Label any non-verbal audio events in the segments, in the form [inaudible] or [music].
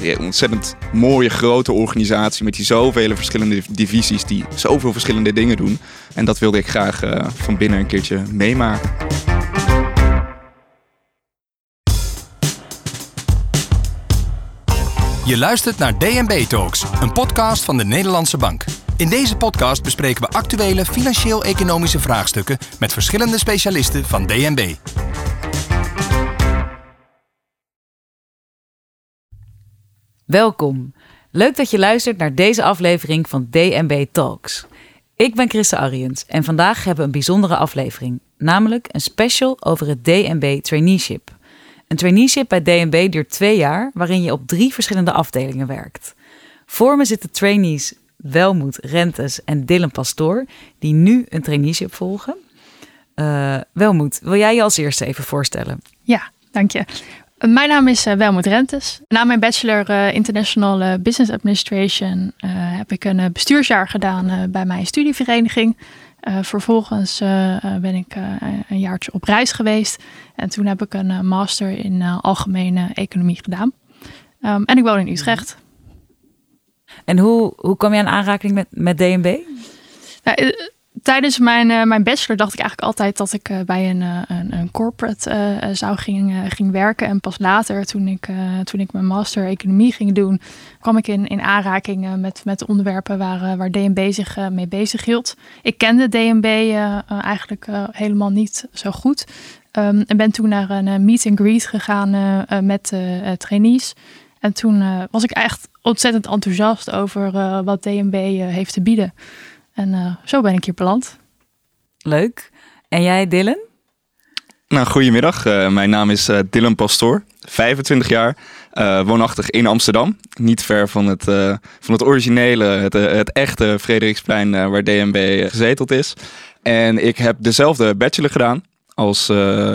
die ontzettend mooie grote organisatie met die zoveel verschillende divisies die zoveel verschillende dingen doen. En dat wilde ik graag uh, van binnen een keertje meemaken. Je luistert naar DNB Talks, een podcast van de Nederlandse Bank. In deze podcast bespreken we actuele financieel-economische vraagstukken met verschillende specialisten van DNB. Welkom. Leuk dat je luistert naar deze aflevering van DNB Talks. Ik ben Christa Ariens en vandaag hebben we een bijzondere aflevering, namelijk een special over het DNB Traineeship. Een traineeship bij DNB duurt twee jaar, waarin je op drie verschillende afdelingen werkt. Voor me zitten trainees Welmoed Rentes en Dylan Pastoor, die nu een traineeship volgen. Uh, Welmoed, wil jij je als eerste even voorstellen? Ja, dank je. Mijn naam is uh, Welmoed Rentes. Na mijn bachelor uh, International Business Administration heb ik een bestuursjaar gedaan bij mijn studievereniging. vervolgens ben ik een jaartje op reis geweest. En toen heb ik een master in algemene economie gedaan. Um, en ik woon in Utrecht. En hoe, hoe kwam je aan aanraking met, met DNB? Nou, eh, tijdens mijn, uh, mijn bachelor dacht ik eigenlijk altijd dat ik uh, bij een, uh, een, een, corporate zou ging, ging werken. En pas later, toen ik, toen ik mijn master economie ging doen, kwam ik in, in aanraking met, met onderwerpen waar, waar DNB zich mee bezig hield. Ik kende DNB eigenlijk helemaal niet zo goed. Um, en ben toen naar een meet and greet gegaan met trainees. En toen was ik echt ontzettend enthousiast over wat DNB eh, heeft te bieden. En uh, zo ben ik hier beland. Leuk. En jij, Dylan? Nou, goedemiddag. mijn naam is Dylan Pastoor, 25 jaar, woonachtig in Amsterdam. Niet ver van het, van het originele, het, het echte Frederiksplein waar DNB gezeteld is. En ik heb dezelfde bachelor gedaan als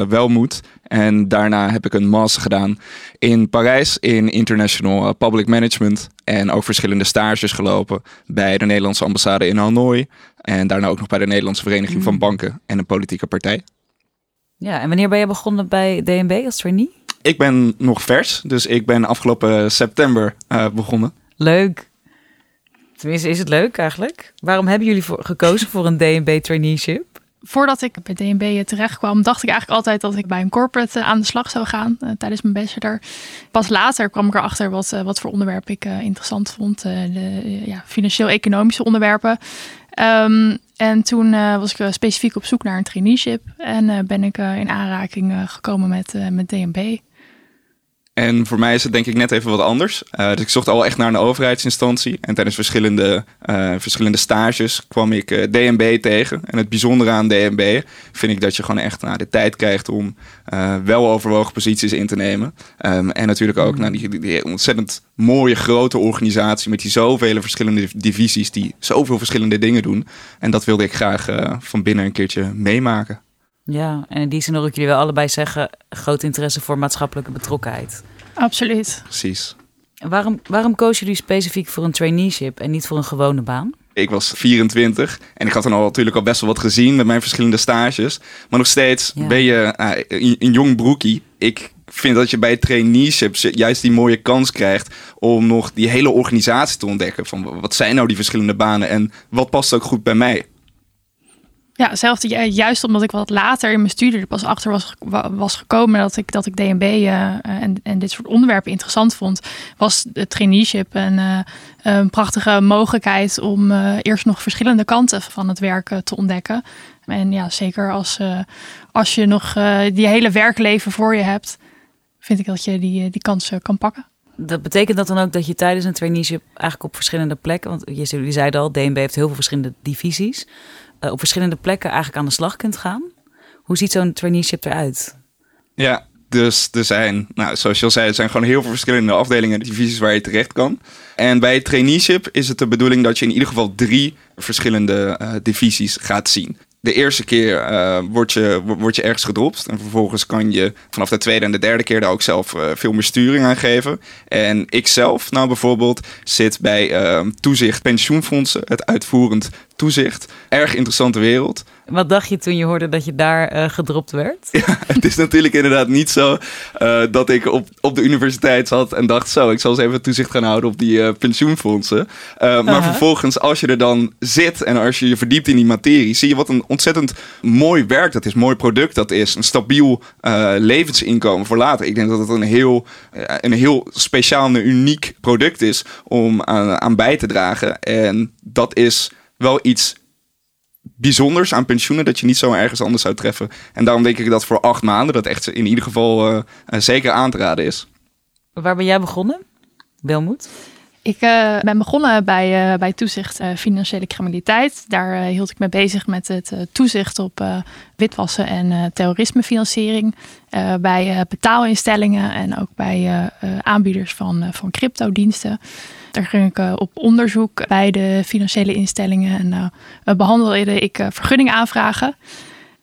welmoed en daarna heb ik een master gedaan in Parijs in International eh, Public Management. En ook verschillende stages gelopen bij de Nederlandse ambassade in Hanoi. En daarna ook nog bij de Nederlandse Vereniging van mm. Banken en een politieke partij. Ja, en wanneer ben je begonnen bij DNB als trainee? Ik ben nog vers, dus ik ben afgelopen september uh, begonnen. Leuk. Tenminste, is het leuk eigenlijk? Waarom hebben jullie voor, gekozen voor een DNB traineeship? Voordat ik bij DNB terecht kwam, dacht ik eigenlijk altijd dat ik bij een corporate aan de slag zou gaan uh, tijdens mijn bachelor. Pas later kwam ik erachter wat, uh, wat voor onderwerp ik interessant vond. de ja, financieel-economische onderwerpen. Um, en toen was ik specifiek op zoek naar een traineeship. En ben ik in aanraking gekomen met, met DNB. En voor mij is het denk ik net even wat anders. Uh, dus ik zocht al echt naar een overheidsinstantie. En tijdens verschillende, uh, verschillende stages kwam ik uh, eh, DNB tegen. En het bijzondere aan DNB vind ik dat je gewoon echt nou, de tijd krijgt om wel overwogen posities in te nemen. Um, en natuurlijk ook naar die, die, ontzettend mooie grote organisatie met die zoveel verschillende divisies die zoveel verschillende dingen doen. En dat wilde ik graag van binnen een keertje meemaken. Ja, en in die zin hoor ik jullie wel allebei zeggen... groot interesse voor maatschappelijke betrokkenheid. Absoluut. Precies. Waarom, waarom koos jullie specifiek voor een traineeship en niet voor een gewone baan? Ik was 24 en ik had dan al natuurlijk al best wel wat gezien met mijn verschillende stages. Maar nog steeds ben je uh, een, jong broekie. Ik vind dat je bij traineeships juist die mooie kans krijgt om nog die hele organisatie te ontdekken. Van wat zijn nou die verschillende banen en wat past ook goed bij mij? Ja, zelfs juist omdat ik wat later in mijn studie er pas achter was, was gekomen dat ik, dat ik DNB uh, eh, en, en dit soort onderwerpen interessant vond, was het traineeship een, uh, een prachtige mogelijkheid om eerst nog verschillende kanten van het werk te ontdekken. En ja, zeker als, als je nog die hele werkleven voor je hebt, vind ik dat je die, die kans kan pakken. Dat betekent dat dan ook dat je tijdens een traineeship eigenlijk op verschillende plekken, want je zei al, DNB heeft heel veel verschillende divisies. Eh, op verschillende plekken eigenlijk aan de slag kunt gaan. Hoe ziet zo'n traineeship eruit? Ja, dus er zijn, nou, zoals je al zei, er zijn gewoon heel veel verschillende afdelingen en divisies waar je terecht kan. En bij het traineeship is het de bedoeling dat je in ieder geval drie verschillende uh, divisies gaat zien de eerste keer uh, word, je, word je ergens gedropt. En vervolgens kan je vanaf de tweede en de derde keer daar ook zelf veel meer sturing aan geven. En ik zelf, nou bijvoorbeeld, zit bij toezicht pensioenfondsen, het uitvoerend toezicht. Erg interessante wereld. Wat dacht je toen je hoorde dat je daar uh, gedropt werd? [laughs] Ja, het is natuurlijk inderdaad niet zo uh, dat ik op, op de universiteit zat en dacht: zo, ik zal eens even toezicht gaan houden op die uh, pensioenfondsen. maar vervolgens, als je er dan zit en als je je verdiept in die materie, zie je wat een ontzettend mooi werk dat is, mooi product dat is, een stabiel levensinkomen voor later. Ik denk dat het een heel, een heel speciaal en uniek product is om aan, aan bij te dragen. En dat is wel iets bijzonders aan pensioenen dat je niet zo ergens anders zou treffen. En daarom denk ik dat voor acht maanden dat echt in ieder geval uh, zeker aan te raden is. Waar ben jij begonnen? Welmoed? Ik uh, ben begonnen bij, uh, bij toezicht financiële criminaliteit. Daar hield ik me bezig met het toezicht op witwassen en terrorismefinanciering. bij betaalinstellingen en ook bij aanbieders van, van cryptodiensten. Daar ging ik op onderzoek bij de financiële instellingen en uh, behandelde ik uh, vergunningaanvragen.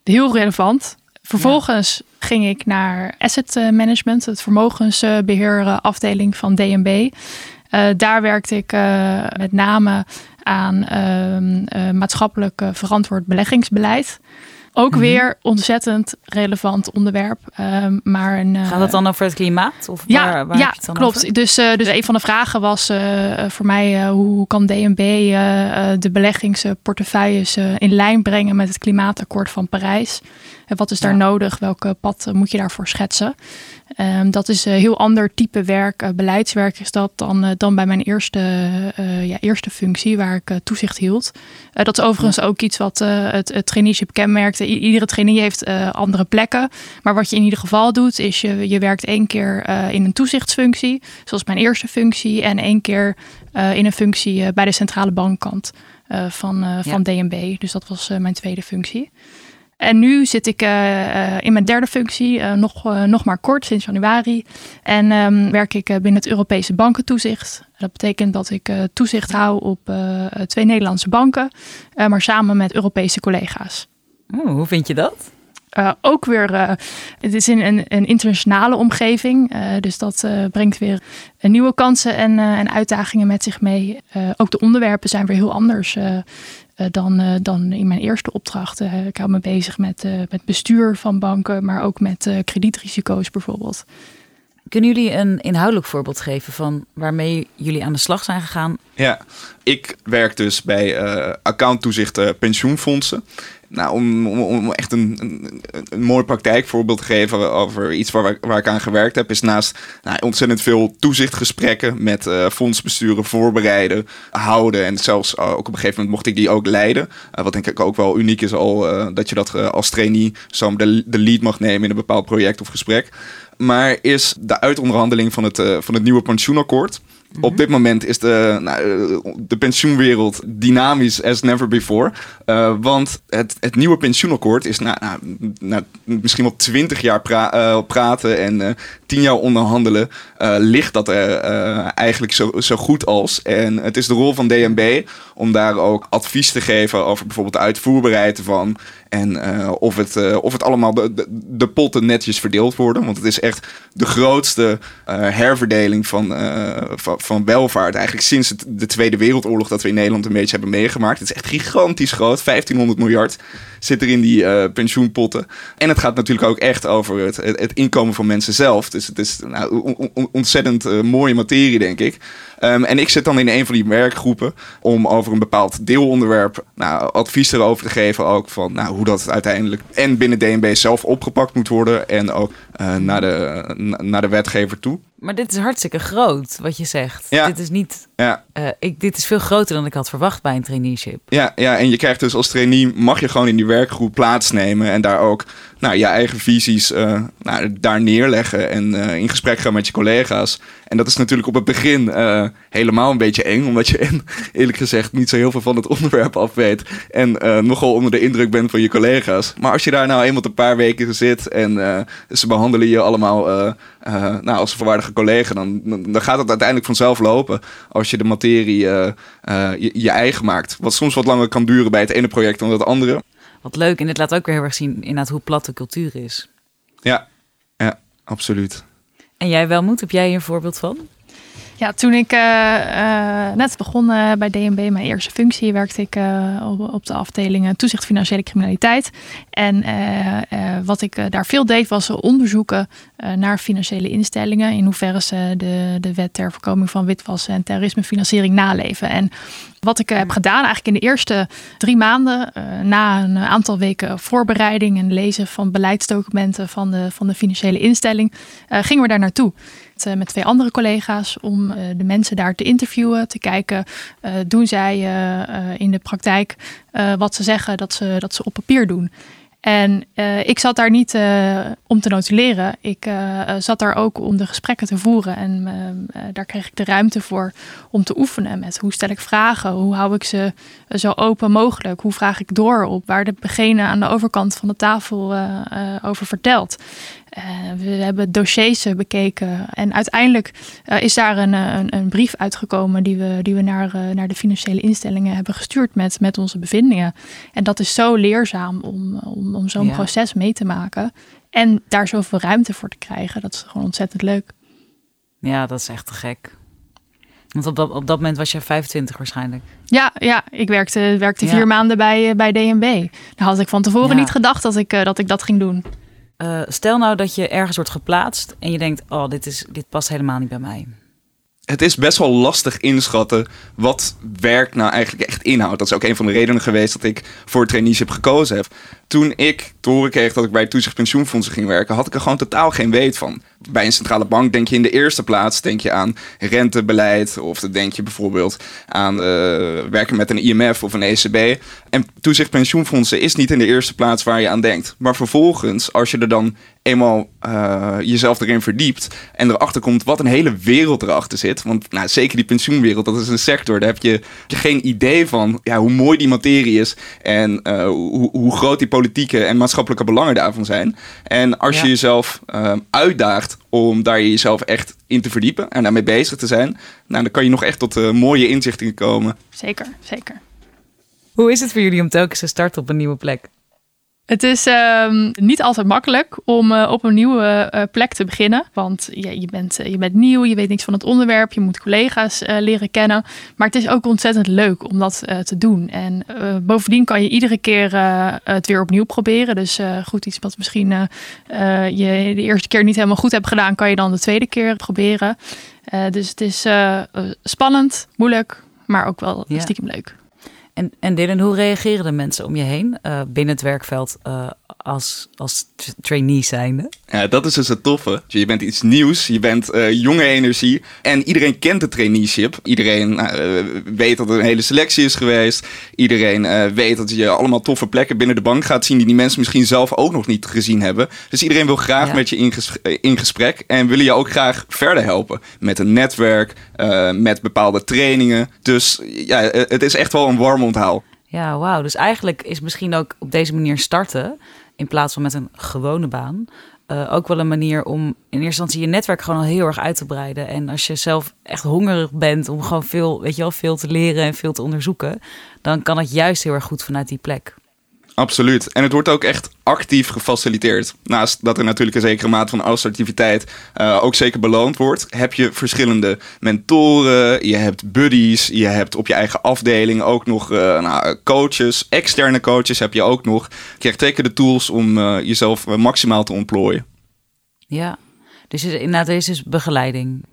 Heel relevant. Vervolgens ja. ging ik naar asset management, het vermogensbeheerafdeling van DNB. Uh, daar werkte ik met name aan ehm, maatschappelijk verantwoord beleggingsbeleid. Ook mm -hmm. weer ontzettend relevant onderwerp. Um, maar een, Gaat het dan over het klimaat? Of ja, waar, waar ja klopt. Over? Dus, uh, dus een van de vragen was uh, voor mij: hoe kan DNB de beleggingsportefeuilles in lijn brengen met het klimaatakkoord van Parijs? En wat is daar ja. nodig? Welke pad moet je daarvoor schetsen? Um, dat is een heel ander type werk, beleidswerk is dat dan, dan bij mijn eerste, ja, eerste functie, waar ik toezicht hield. dat is overigens ja. ook iets wat het, het traineeship kenmerkte. Iedere trainee heeft andere plekken. Maar wat je in ieder geval doet, is je, je werkt één keer in een toezichtsfunctie, zoals mijn eerste functie, en één keer in een functie bij de centrale bankkant van, van. DNB. Dus dat was mijn tweede functie. En nu zit ik in mijn derde functie, nog, nog maar kort, sinds januari. En um, werk ik binnen het Europese bankentoezicht. Dat betekent dat ik toezicht hou op twee Nederlandse banken, maar samen met Europese collega's. Oh, hoe vind je dat? Uh, ook weer, uh, het is in een, een internationale omgeving. Uh, dus dat brengt weer nieuwe kansen en, en uitdagingen met zich mee. ook de onderwerpen zijn weer heel anders dan, dan in mijn eerste opdracht. ik hou me bezig met, met bestuur van banken, maar ook met kredietrisico's bijvoorbeeld. Kunnen jullie een inhoudelijk voorbeeld geven van waarmee jullie aan de slag zijn gegaan? Ja, ik werk dus bij accounttoezicht pensioenfondsen. Nou, om, om, echt een, een, een, mooi praktijkvoorbeeld te geven over iets waar, waar ik aan gewerkt heb, is naast nou, ontzettend veel toezichtgesprekken met uh, fondsbesturen voorbereiden, houden en zelfs uh, ook op een gegeven moment mocht ik die ook leiden. Uh, wat denk ik ook wel uniek is al, dat je dat als trainee zo de, de lead mag nemen in een bepaald project of gesprek. Maar is de uitonderhandeling van het, van het nieuwe pensioenakkoord. Op dit moment is de, nou, de pensioenwereld dynamisch as never before. Uh, want het, het nieuwe pensioenakkoord is na, na, misschien wel twintig jaar uh, praten en tien jaar onderhandelen. ligt dat er eigenlijk zo, zo goed als. En het is de rol van DNB om daar ook advies te geven over bijvoorbeeld de uitvoerbaarheid ervan. En of, het, of het allemaal de, de, potten netjes verdeeld worden. Want het is echt de grootste herverdeling van, van, van, welvaart. Eigenlijk sinds de Tweede Wereldoorlog dat we in Nederland een beetje hebben meegemaakt. Het is echt gigantisch groot. 1500 miljard zit er in die pensioenpotten. En het gaat natuurlijk ook echt over het, het, inkomen van mensen zelf. Dus het is nou, on, on, ontzettend mooie materie, denk ik. Um, en ik zit dan in een van die werkgroepen om over een bepaald deelonderwerp nou, advies erover te geven. Ook van nou, hoe dat uiteindelijk en binnen DNB zelf opgepakt moet worden. En ook uh, naar, de, naar de wetgever toe. Maar dit is hartstikke groot, wat je zegt. Ja. Dit is niet. Ja. Uh, ik, dit is veel groter dan ik had verwacht bij een traineeship. Ja, ja, en je krijgt dus als trainee mag je gewoon in die werkgroep plaatsnemen en daar ook nou, je eigen visies uh, nou, daar neerleggen en uh, in gesprek gaan met je collega's. En dat is natuurlijk op het begin helemaal een beetje eng, omdat je en, [laughs] eerlijk gezegd niet zo heel veel van het onderwerp af weet en nogal onder de indruk bent van je collega's. Maar als je daar nou eenmaal een paar weken zit en ze behandelen je allemaal nou, als een volwaardige collega, dan, dan gaat het uiteindelijk vanzelf lopen als je de materie je, je eigen maakt. Wat soms wat langer kan duren bij het ene project dan het andere. Wat leuk. En dit laat ook weer heel erg zien inderdaad hoe plat de cultuur is. Ja, ja absoluut. En jij wel moet, heb jij hier een voorbeeld van? Ja, toen ik uh, uh, net begon uh, bij DNB, mijn eerste functie, werkte ik op, op, de afdeling toezicht financiële criminaliteit. En wat ik daar veel deed, was onderzoeken naar financiële instellingen. In hoeverre ze de, de wet ter voorkoming van witwassen en terrorismefinanciering naleven. En wat ik heb gedaan, eigenlijk in de eerste drie maanden, na een aantal weken voorbereiding en lezen van beleidsdocumenten van de, van de financiële instelling, gingen we daar naartoe. Eh, met twee andere collega's om eh, de mensen daar te interviewen, te kijken, uh, doen zij in de praktijk wat ze zeggen dat ze, dat ze op papier doen. En ik zat daar niet om te notuleren. Ik zat daar ook om de gesprekken te voeren. En daar kreeg ik de ruimte voor om te oefenen met hoe stel ik vragen, hoe hou ik ze zo open mogelijk, hoe vraag ik door op waar degene aan de overkant van de tafel over vertelt. Uh, we hebben dossiers eh, bekeken en uiteindelijk uh, is daar een, een, een, brief uitgekomen die we, die we naar, uh, naar de financiële instellingen hebben gestuurd met, met onze bevindingen. En dat is zo leerzaam om, om, om zo'n ja. proces mee te maken en daar zoveel ruimte voor te krijgen. Dat is gewoon ontzettend leuk. Ja, dat is echt te gek. Want op dat, op dat moment was je 25 waarschijnlijk. Ja, ja ik werkte, werkte vier maanden bij, bij DNB. Daar had ik van tevoren ja. niet gedacht dat ik, dat ik dat ging doen. Uh, stel nou dat je ergens wordt geplaatst en je denkt: oh, dit, is, dit past helemaal niet bij mij. Het is best wel lastig inschatten wat werk nou eigenlijk echt inhoudt. Dat is ook een van de redenen geweest dat ik voor traineeship gekozen heb. Toen ik te horen kreeg dat ik bij toezicht pensioenfondsen ging werken, had ik er gewoon totaal geen weet van. Bij een centrale bank denk je in de eerste plaats denk je aan rentebeleid. Of dan denk je bijvoorbeeld aan uh, werken met een IMF of een ECB. En toezicht pensioenfondsen is niet in de eerste plaats waar je aan denkt. Maar vervolgens, als je er dan eenmaal uh, jezelf erin verdiept en erachter komt wat een hele wereld erachter zit. Want nou, zeker die pensioenwereld, dat is een sector, daar heb je, geen idee van ja, hoe mooi die materie is en uh, hoe, hoe groot die politieke en maatschappelijke belangen daarvan zijn. En als ja. je jezelf uh, uitdaagt om daar jezelf echt in te verdiepen en daarmee bezig te zijn, nou, dan kan je nog echt tot uh, mooie inzichten komen. Zeker, zeker. Hoe is het voor jullie om telkens te starten op een nieuwe plek? Het is um, niet altijd makkelijk om uh, op een nieuwe uh, plek te beginnen. Want ja, je, bent, uh, je bent nieuw, je weet niks van het onderwerp, je moet collega's leren kennen. Maar het is ook ontzettend leuk om dat te doen. En bovendien kan je iedere keer het weer opnieuw proberen. Dus goed, iets wat misschien je de eerste keer niet helemaal goed hebt gedaan, kan je dan de tweede keer proberen. dus het is spannend, moeilijk, maar ook wel ja. stiekem leuk. En, en Dylan, hoe reageren de mensen om je heen uh, binnen het werkveld uh, als, als trainee zijnde? Ja, dat is dus het toffe. Je bent iets nieuws, je bent uh, jonge energie en iedereen kent de traineeship. Iedereen weet dat er een hele selectie is geweest. Iedereen weet dat je allemaal toffe plekken binnen de bank gaat zien die die mensen misschien zelf ook nog niet gezien hebben. Dus iedereen wil graag ja. met je in, ges in, gesprek en willen je ook graag verder helpen met een netwerk, met bepaalde trainingen. Dus ja, het is echt wel een warm onthaal. Ja, wauw. Dus eigenlijk is misschien ook op deze manier starten, in plaats van met een gewone baan, uh, ook wel een manier om in eerste instantie je netwerk gewoon al heel erg uit te breiden. En als je zelf echt hongerig bent om gewoon veel, weet je wel, veel te leren en veel te onderzoeken, dan kan het juist heel erg goed vanuit die plek. Absoluut. En het wordt ook echt actief gefaciliteerd. Naast dat er natuurlijk een zekere mate van assertiviteit uh, ook zeker beloond wordt, heb je verschillende mentoren, je hebt buddies, je hebt op je eigen afdeling ook nog uh, nou, coaches, externe coaches heb je ook nog. Je krijgt zeker de tools om uh, jezelf maximaal te ontplooien. Ja, dus inderdaad, er is dus begeleiding.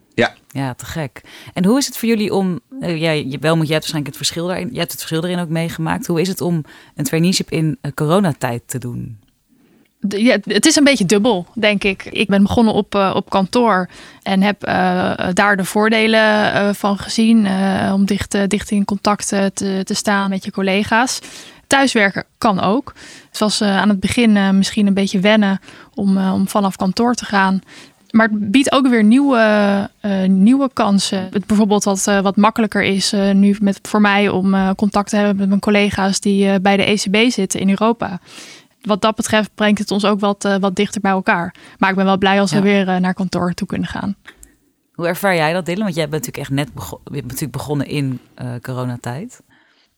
Ja. Ja, te gek. En hoe is het voor jullie om, uh, jij, wel moet jij waarschijnlijk het verschil daarin, jij hebt het verschil erin ook meegemaakt. Hoe is het om een traineeship in uh, coronatijd te doen? Ja, het is een beetje dubbel, denk ik. Ik ben begonnen op, uh, op kantoor en heb daar de voordelen van gezien. om dicht, dicht in contact te, te staan met je collega's. Thuiswerken kan ook. Het was aan het begin misschien een beetje wennen om, om vanaf kantoor te gaan maar het biedt ook weer nieuwe, uh, nieuwe kansen. Het bijvoorbeeld wat, uh, wat makkelijker is uh, nu met, voor mij om contact te hebben met mijn collega's die bij de ECB zitten in Europa. Wat dat betreft brengt het ons ook wat, wat dichter bij elkaar. Maar ik ben wel blij als ja. we weer naar kantoor toe kunnen gaan. Hoe ervaar jij dat, Dylan? Want jij bent natuurlijk echt net begon, je bent natuurlijk begonnen in coronatijd.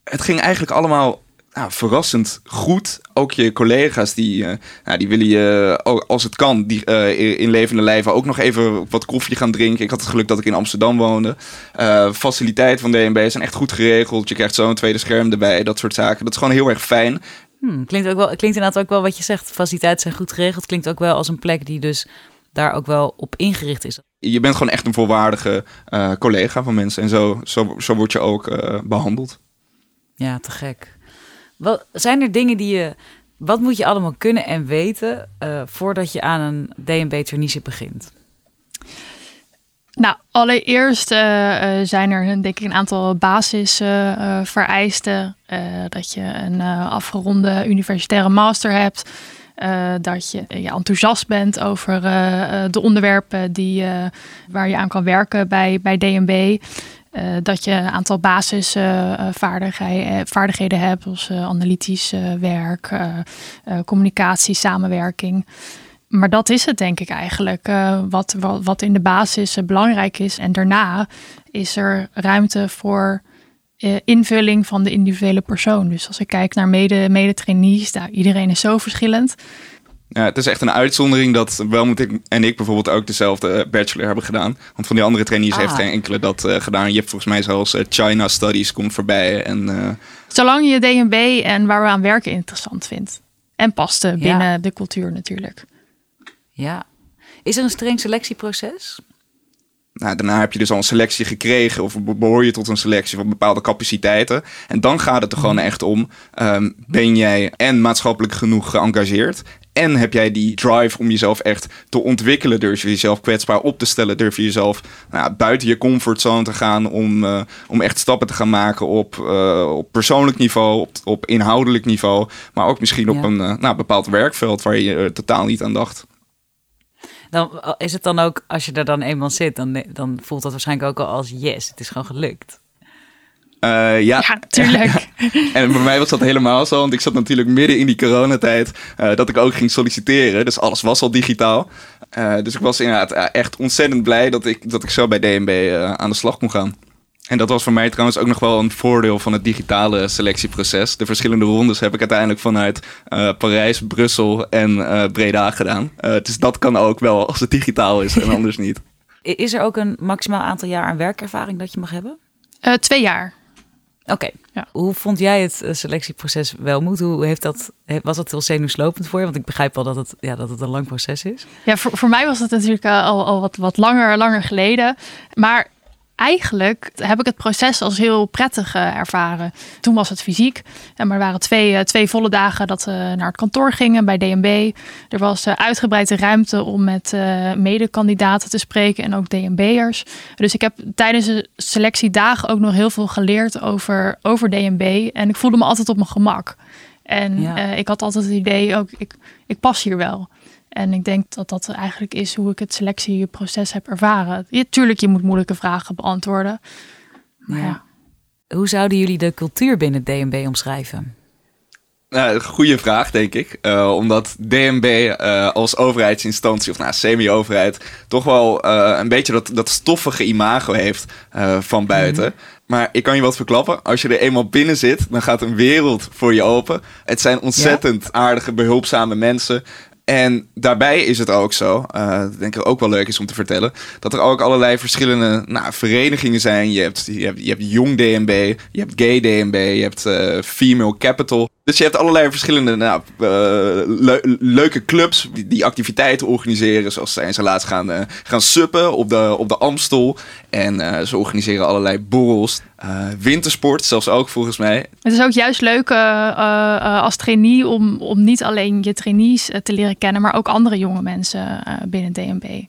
Het ging eigenlijk allemaal nou, verrassend goed. Ook je collega's die, uh, nou, die willen je, ook als het kan, die, uh, in levende lijven ook nog even wat koffie gaan drinken. Ik had het geluk dat ik in Amsterdam woonde. Uh, faciliteiten van DNB zijn echt goed geregeld. Je krijgt zo een tweede scherm erbij, dat soort zaken. Dat is gewoon heel erg fijn. Hmm, klinkt, ook wel, klinkt inderdaad ook wel wat je zegt. Faciliteiten zijn goed geregeld. Klinkt ook wel als een plek die dus daar ook wel op ingericht is. Je bent gewoon echt een volwaardige collega van mensen. En zo, zo, zo word je ook behandeld. Ja, te gek. Wat, zijn er dingen die je. Wat moet je allemaal kunnen en weten uh, voordat je aan een DNB traineeship begint? Nou, allereerst uh, uh, zijn er denk ik een aantal basisvereisten. dat je een afgeronde universitaire master hebt. dat je ja, enthousiast bent over de onderwerpen die, waar je aan kan werken bij, bij DNB. Uh, dat je een aantal basisvaardigheden vaardigheden hebt, zoals uh, analytisch werk, communicatie, samenwerking. Maar dat is het denk ik eigenlijk, wat, wat, wat, in de basis belangrijk is. En daarna is er ruimte voor invulling van de individuele persoon. Dus als ik kijk naar mede, mede nou, iedereen is zo verschillend. Ja, het is echt een uitzondering dat wel moet ik en ik bijvoorbeeld ook dezelfde eh, bachelor hebben gedaan. Want van die andere trainees heeft ah. geen enkele dat uh, gedaan. Je hebt volgens mij zelfs uh, China Studies komt voorbij. En, Zolang je DNB en waar we aan werken interessant vindt. En past binnen de cultuur natuurlijk. Ja. Is er een streng selectieproces? Nou, daarna heb je dus al een selectie gekregen of behoor je tot een selectie van bepaalde capaciteiten. En dan gaat het er gewoon mhm. echt om, um, ben jij en maatschappelijk genoeg geëngageerd en heb jij die drive om jezelf echt te ontwikkelen? Durf je jezelf kwetsbaar op te stellen? Durf je jezelf nou, buiten je comfortzone te gaan om, uh, om echt stappen te gaan maken op, uh, op persoonlijk niveau, op, op inhoudelijk niveau, maar ook misschien op een uh, nou, bepaald werkveld waar je totaal niet aan dacht? Dan is het dan ook, als je er dan eenmaal zit, dan, dan voelt dat waarschijnlijk ook al als yes, het is gewoon gelukt. Uh, ja. ja, tuurlijk. [laughs] en bij mij was dat helemaal zo, want ik zat natuurlijk midden in die coronatijd uh, dat ik ook ging solliciteren. Dus alles was al digitaal. Uh, dus ik was inderdaad echt ontzettend blij dat ik, dat ik zo bij DNB aan de slag kon gaan. En dat was voor mij trouwens ook nog wel een voordeel van het digitale selectieproces. De verschillende rondes heb ik uiteindelijk vanuit Parijs, Brussel en Breda gedaan. dus dat kan ook wel als het digitaal is en [laughs] anders niet. Is er ook een maximaal aantal jaar aan werkervaring dat je mag hebben? twee jaar. Oké. Ja. Hoe vond jij het eh, selectieproces wel moet? Hoe heeft dat, was dat heel zenuwslopend voor je? Want ik begrijp wel dat het, ja, dat het een lang proces is. Ja, voor, voor mij was het natuurlijk eh, al, al wat, wat langer, langer geleden. Maar eigenlijk heb ik het proces als heel prettig uh, ervaren. Toen was het fysiek. Maar er waren twee, uh, twee volle dagen dat we naar het kantoor gingen bij DNB. Er was uh, uitgebreide ruimte om met medekandidaten te spreken en ook DNB'ers. Dus ik heb tijdens de selectiedagen ook nog heel veel geleerd over, over DNB. En ik voelde me altijd op mijn gemak. En ja. ik had altijd het idee, ook ik, ik pas hier wel. En ik denk dat dat eigenlijk is hoe ik het selectieproces heb ervaren. Ja, tuurlijk, je moet moeilijke vragen beantwoorden. Maar ja. Hoe zouden jullie de cultuur binnen DNB omschrijven? Nou, goede vraag, denk ik. Uh, omdat DNB uh, eh, als overheidsinstantie, of nou, semi-overheid, toch wel uh, een beetje dat, dat stoffige imago heeft van buiten. Mhm. Maar ik kan je wat verklappen. Als je er eenmaal binnen zit, dan gaat een wereld voor je open. Het zijn ontzettend aardige, behulpzame mensen. En daarbij is het ook zo, uh, denk ik ook wel leuk is om te vertellen, dat er ook allerlei verschillende nou, verenigingen zijn. Je hebt, je, hebt, je hebt Jong DNB, je hebt Gay DNB, je hebt uh, Female Capital. Dus je hebt allerlei verschillende nou, uh, leuke clubs die, die, activiteiten organiseren. Zoals zijn ze laatst gaan, uh, gaan suppen op de, op de Amstel. En uh, ze organiseren allerlei borrels. wintersport zelfs ook volgens mij. Het is ook juist leuk als trainee om, om niet alleen je trainees te leren kennen, maar ook andere jonge mensen binnen DNB.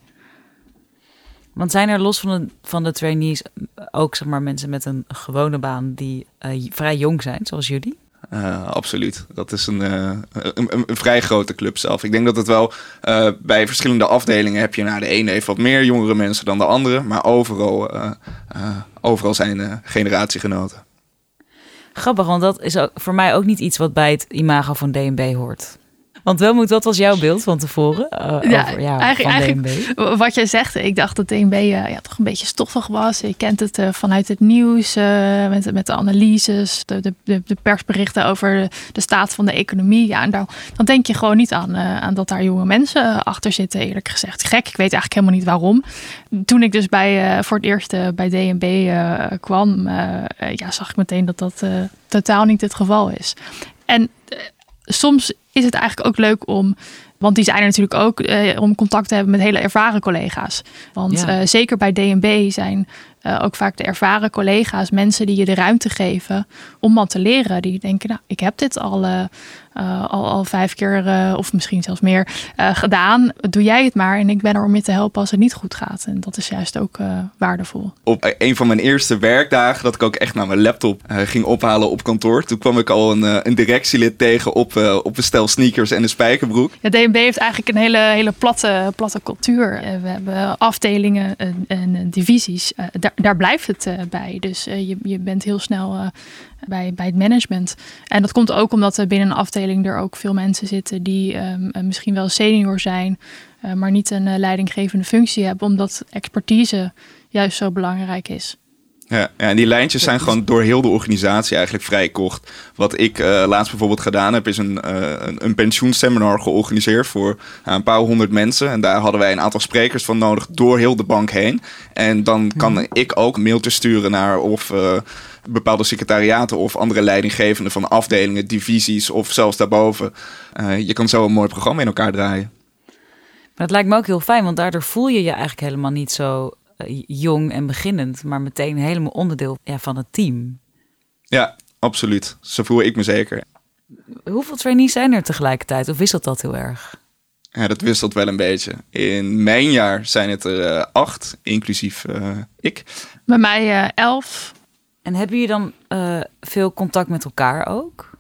Want zijn er los van de, van de trainees ook zeg maar, mensen met een gewone baan die vrij jong zijn, zoals jullie? Uh, absoluut. Dat is een, uh, een, een, vrij grote club zelf. Ik denk dat het wel uh, bij verschillende afdelingen heb je. Nou, de ene heeft wat meer jongere mensen dan de andere. Maar overal, overal zijn generatiegenoten. Grappig, want dat is voor mij ook niet iets wat bij het imago van DNB hoort. Want Welmoed, wat was jouw beeld van tevoren uh, ja, over, ja, eigenlijk, eigenlijk wat jij zegt, ik dacht dat DNB uh, ja, toch een beetje stoffig was. Je kent het uh, vanuit het nieuws, met, met de analyses, de, de, de, persberichten over de staat van de economie. Ja, en dan, dan denk je gewoon niet aan, aan dat daar jonge mensen achter zitten, eerlijk gezegd. Gek, ik weet eigenlijk helemaal niet waarom. Toen ik dus bij, voor het eerst bij DNB kwam, ja, zag ik meteen dat dat totaal niet het geval is. En soms is het eigenlijk ook leuk om. Want die zijn er natuurlijk ook eh, om contact te hebben met hele ervaren collega's. Want eh, zeker bij DNB zijn uh, ook vaak de ervaren collega's, mensen die je de ruimte geven om wat te leren. Die denken, nou, ik heb dit al, uh, uh, al, al vijf keer of misschien zelfs meer gedaan. Doe jij het maar en ik ben er om je te helpen als het niet goed gaat. En dat is juist ook waardevol. Op een van mijn eerste werkdagen dat ik ook echt naar mijn laptop ging ophalen op kantoor. Toen kwam ik al een, een directielid tegen op, op een stel sneakers en een spijkerbroek. Ja, DNB heeft eigenlijk een hele, hele platte, platte cultuur. we hebben afdelingen en, en divisies. daar daar, blijft het bij. Dus je, je bent heel snel bij, bij het management. En dat komt ook omdat er binnen een afdeling er ook veel mensen zitten die um, misschien wel senior zijn, maar niet een leidinggevende functie hebben, omdat expertise juist zo belangrijk is. Ja, ja, en die lijntjes zijn gewoon door heel de organisatie eigenlijk vrij kort. Wat ik uh, laatst bijvoorbeeld gedaan heb, is een, uh, een, pensioenseminar georganiseerd voor uh, een paar honderd mensen. En daar hadden wij een aantal sprekers van nodig door heel de bank heen. En dan kan hmm. ik ook mailtjes sturen naar of bepaalde secretariaten of andere leidinggevenden van afdelingen, divisies of zelfs daarboven. je kan zo een mooi programma in elkaar draaien. Maar het lijkt me ook heel fijn, want daardoor voel je je eigenlijk helemaal niet zo eh, jong en beginnend, maar meteen helemaal onderdeel ja, van het team. Ja, absoluut. Zo voel ik me zeker. Hoeveel trainees zijn er tegelijkertijd of wisselt dat heel erg? Ja, dat wisselt wel een beetje. In mijn jaar zijn het er uh, acht, inclusief uh, ik. Bij mij uh, elf. En hebben jullie dan veel contact met elkaar ook?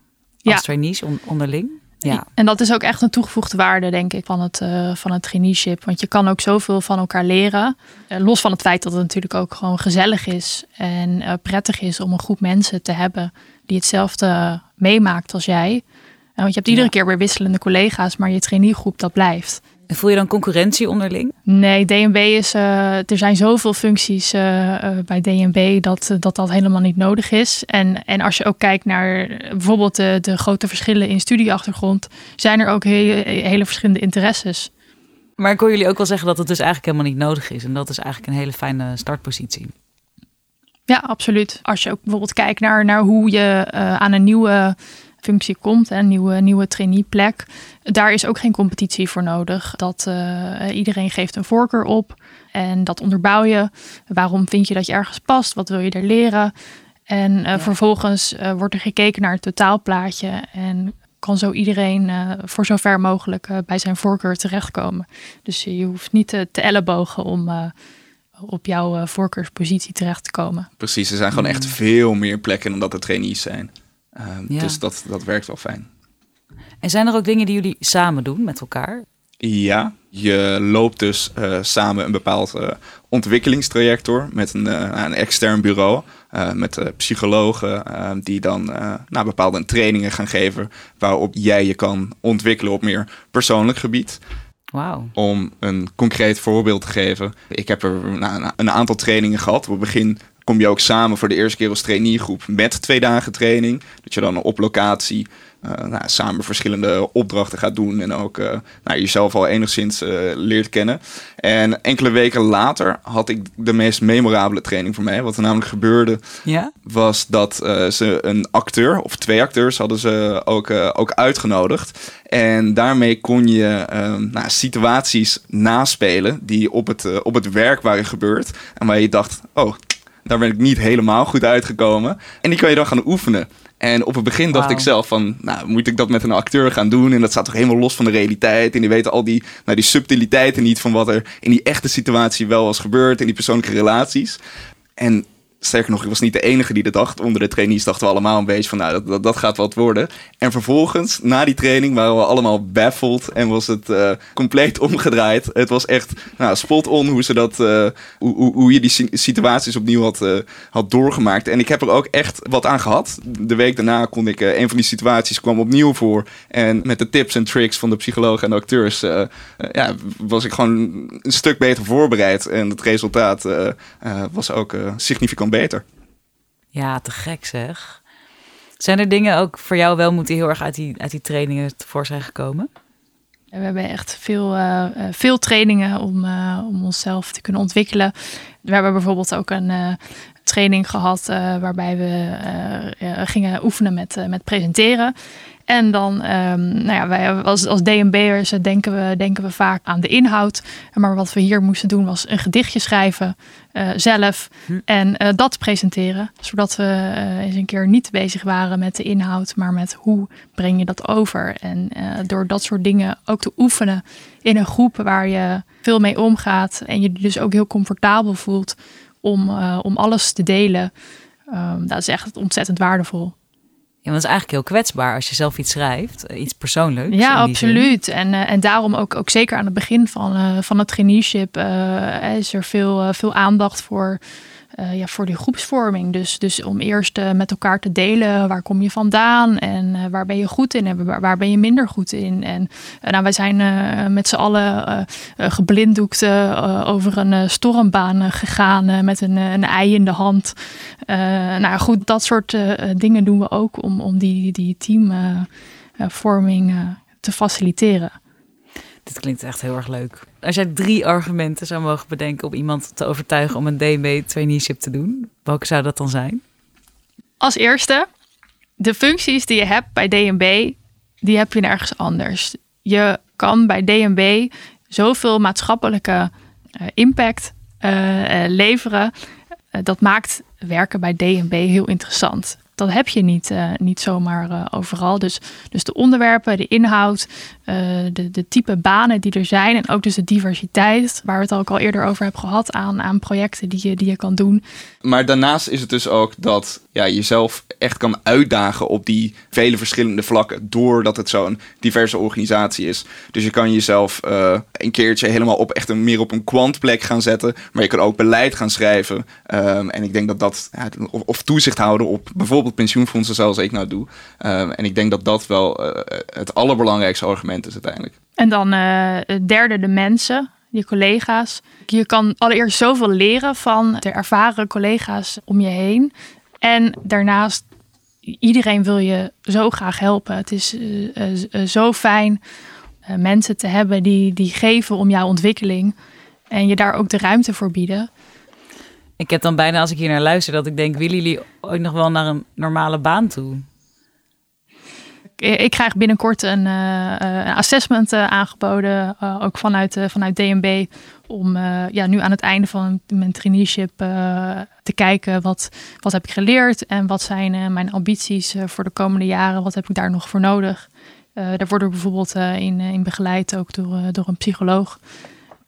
Als ja. trainees on onderling? Ja. En dat is ook echt een toegevoegde waarde, denk ik, van het, uh, van het traineeship. Want je kan ook zoveel van elkaar leren. Uh, los van het feit dat het natuurlijk ook gewoon gezellig is en prettig is om een groep mensen te hebben die hetzelfde meemaakt als jij. want je hebt iedere keer weer wisselende collega's, maar je traineegroep dat blijft voel je dan concurrentie onderling? Nee, DNB is. Uh, er zijn zoveel functies uh, uh, bij DNB dat, dat dat helemaal niet nodig is. En, en als je ook kijkt naar bijvoorbeeld de, de grote verschillen in studieachtergrond, zijn er ook hele, hele verschillende interesses. Maar ik hoor jullie ook wel zeggen dat het dus eigenlijk helemaal niet nodig is. En dat is eigenlijk een hele fijne startpositie. Ja, absoluut. Als je ook bijvoorbeeld kijkt naar, naar hoe je aan een nieuwe functie komt, een nieuwe, nieuwe traineeplek. Daar is ook geen competitie voor nodig. Dat uh, iedereen geeft een voorkeur op en dat onderbouw je. Waarom vind je dat je ergens past? Wat wil je er leren? En uh, ja. vervolgens uh, wordt er gekeken naar het totaalplaatje en kan zo iedereen voor zover mogelijk bij zijn voorkeur terechtkomen. Dus je hoeft niet te, te ellebogen om op jouw voorkeurspositie terecht te komen. Precies, er zijn gewoon echt veel meer plekken dan dat er trainees zijn. Ehm, dus dat, dat werkt wel fijn. En zijn er ook dingen die jullie samen doen met elkaar? Ja, je loopt dus uh, samen een bepaald uh, ontwikkelingstraject door met een, uh, een extern bureau. met psychologen die dan nou, bepaalde trainingen gaan geven waarop jij je kan ontwikkelen op meer persoonlijk gebied. Wow. Om een concreet voorbeeld te geven. Ik heb er nou, een aantal trainingen gehad. Op het begin kom je ook samen voor de eerste keer als traineegroep met twee dagen training. Dat je dan op locatie uh, nou, samen verschillende opdrachten gaat doen en ook uh, nou, jezelf al enigszins uh, leert kennen. En enkele weken later had ik de meest memorabele training voor mij. Wat er namelijk gebeurde, ja? was dat ze een acteur, of twee acteurs, hadden ze ook, ook uitgenodigd. En daarmee kon je nou, situaties naspelen die op het, op het werk waren gebeurd. En waar je dacht, oh, daar ben ik niet helemaal goed uitgekomen. En die kan je dan gaan oefenen. En op het begin dacht ik zelf van, nou, moet ik dat met een acteur gaan doen? En dat staat toch helemaal los van de realiteit. En die weten al die, nou, die subtiliteiten niet van wat er in die echte situatie wel was gebeurd. In die persoonlijke relaties. En Sterker nog, ik was niet de enige die dat dacht. Onder de trainees dachten we allemaal een beetje van, nou, dat, dat, gaat wat worden. En vervolgens, na die training, waren we allemaal baffled en was het uh, compleet omgedraaid. Het was echt nou, spot on hoe, ze dat, uh, hoe, hoe, hoe, je die situaties opnieuw had, uh, had doorgemaakt. En ik heb er ook echt wat aan gehad. De week daarna kon ik, een van die situaties kwam opnieuw voor. En met de tips en tricks van de psychologen en de acteurs, ja, was ik gewoon een stuk beter voorbereid. En het resultaat was ook significant beter. Ja, te gek zeg. Zijn er dingen ook voor jou wel moeten heel erg uit die, uit die trainingen voor zijn gekomen? We hebben echt veel, uh, veel trainingen om, uh, om onszelf te kunnen ontwikkelen. We hebben bijvoorbeeld ook een training gehad waarbij we gingen oefenen met, met presenteren. En dan, um, nou ja, wij als, als DNB'ers denken we, denken we vaak aan de inhoud. Maar wat we hier moesten doen was een gedichtje schrijven uh, zelf hm. en uh, dat presenteren. Zodat we uh, eens een keer niet bezig waren met de inhoud, maar met hoe breng je dat over. En door dat soort dingen ook te oefenen in een groep waar je veel mee omgaat en je dus ook heel comfortabel voelt om, om alles te delen. Um, dat is echt ontzettend waardevol. Ja, dat is eigenlijk heel kwetsbaar als je zelf iets schrijft, eh, iets persoonlijks. Ja, absoluut. En, uh, en daarom ook, ook zeker aan het begin van, uh, van het traineeship uh, is er veel, veel aandacht voor uh, ja, voor die groepsvorming. Dus, dus om eerst uh, met elkaar te delen waar kom je vandaan en uh, waar ben je goed in en waar, waar ben je minder goed in. En nou, wij zijn met z'n allen geblinddoekt over een stormbaan gegaan met een, een ei in de hand. nou goed, dat soort dingen doen we ook om, om die, die teamvorming te faciliteren. Dit klinkt echt heel erg leuk. Als jij drie argumenten zou mogen bedenken om iemand te overtuigen om een DNB traineeship te doen, welke zou dat dan zijn? Als eerste, de functies die je hebt bij DNB, die heb je nergens anders. Je kan bij DNB zoveel maatschappelijke uh, impact uh, uh, leveren. dat maakt werken bij DNB heel interessant dat heb je niet, uh, niet zomaar uh, overal. Dus, dus de onderwerpen, de inhoud, uh, de, de type banen die er zijn en ook dus de diversiteit, waar we het ook al eerder over hebben gehad, aan, aan projecten die je, die je kan doen. Maar daarnaast is het dus ook dat ja, jezelf echt kan uitdagen op die vele verschillende vlakken, doordat het zo'n diverse organisatie is. Dus je kan jezelf een keertje helemaal op echt een, meer op een kwantplek gaan zetten, maar je kan ook beleid gaan schrijven. Um, en ik denk dat dat, ja, of, of toezicht houden op bijvoorbeeld pensioenfondsen zoals ik nou doe. Um, en ik denk dat dat wel uh, het allerbelangrijkste argument is uiteindelijk. En dan uh, het derde, de mensen, je collega's. Je kan allereerst zoveel leren van de ervaren collega's om je heen. En daarnaast, iedereen wil je zo graag helpen. Het is zo fijn mensen te hebben die, die geven om jouw ontwikkeling. En je daar ook de ruimte voor bieden. Ik heb dan bijna als ik hier naar luister dat ik denk, willen jullie ooit nog wel naar een normale baan toe? Ik krijg binnenkort een, uh, een assessment uh, aangeboden, ook vanuit, vanuit DNB, om ja, nu aan het einde van mijn traineeship te kijken wat, wat heb ik geleerd en wat zijn mijn ambities voor de komende jaren, wat heb ik daar nog voor nodig. daar word ik bijvoorbeeld in, in begeleid ook door, door een psycholoog.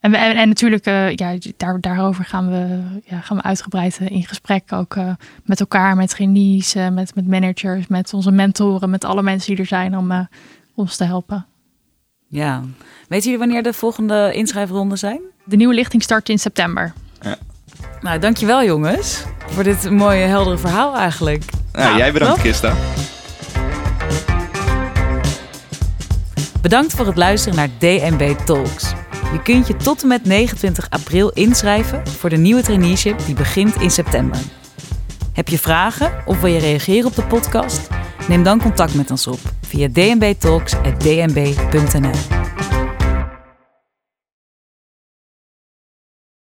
En, en, en natuurlijk, uh, ja, daar, daarover gaan we, ja, gaan we uitgebreid uh, in gesprek. Ook uh, met elkaar, met trainees, met, met managers, met onze mentoren, met alle mensen die er zijn om ons te helpen. Ja. Weet jullie wanneer de volgende inschrijfronde zijn? De nieuwe lichting start in september. Ja. Nou, dankjewel jongens. Voor dit mooie, heldere verhaal eigenlijk. Nou, nou jij bedankt, Christa. Bedankt voor het luisteren naar DNB Talks. Je kunt je tot en met 29 april inschrijven voor de nieuwe traineeship die begint in september. Heb je vragen of wil je reageren op de podcast? Neem dan contact met ons op via dnbtalks.dnb.nl.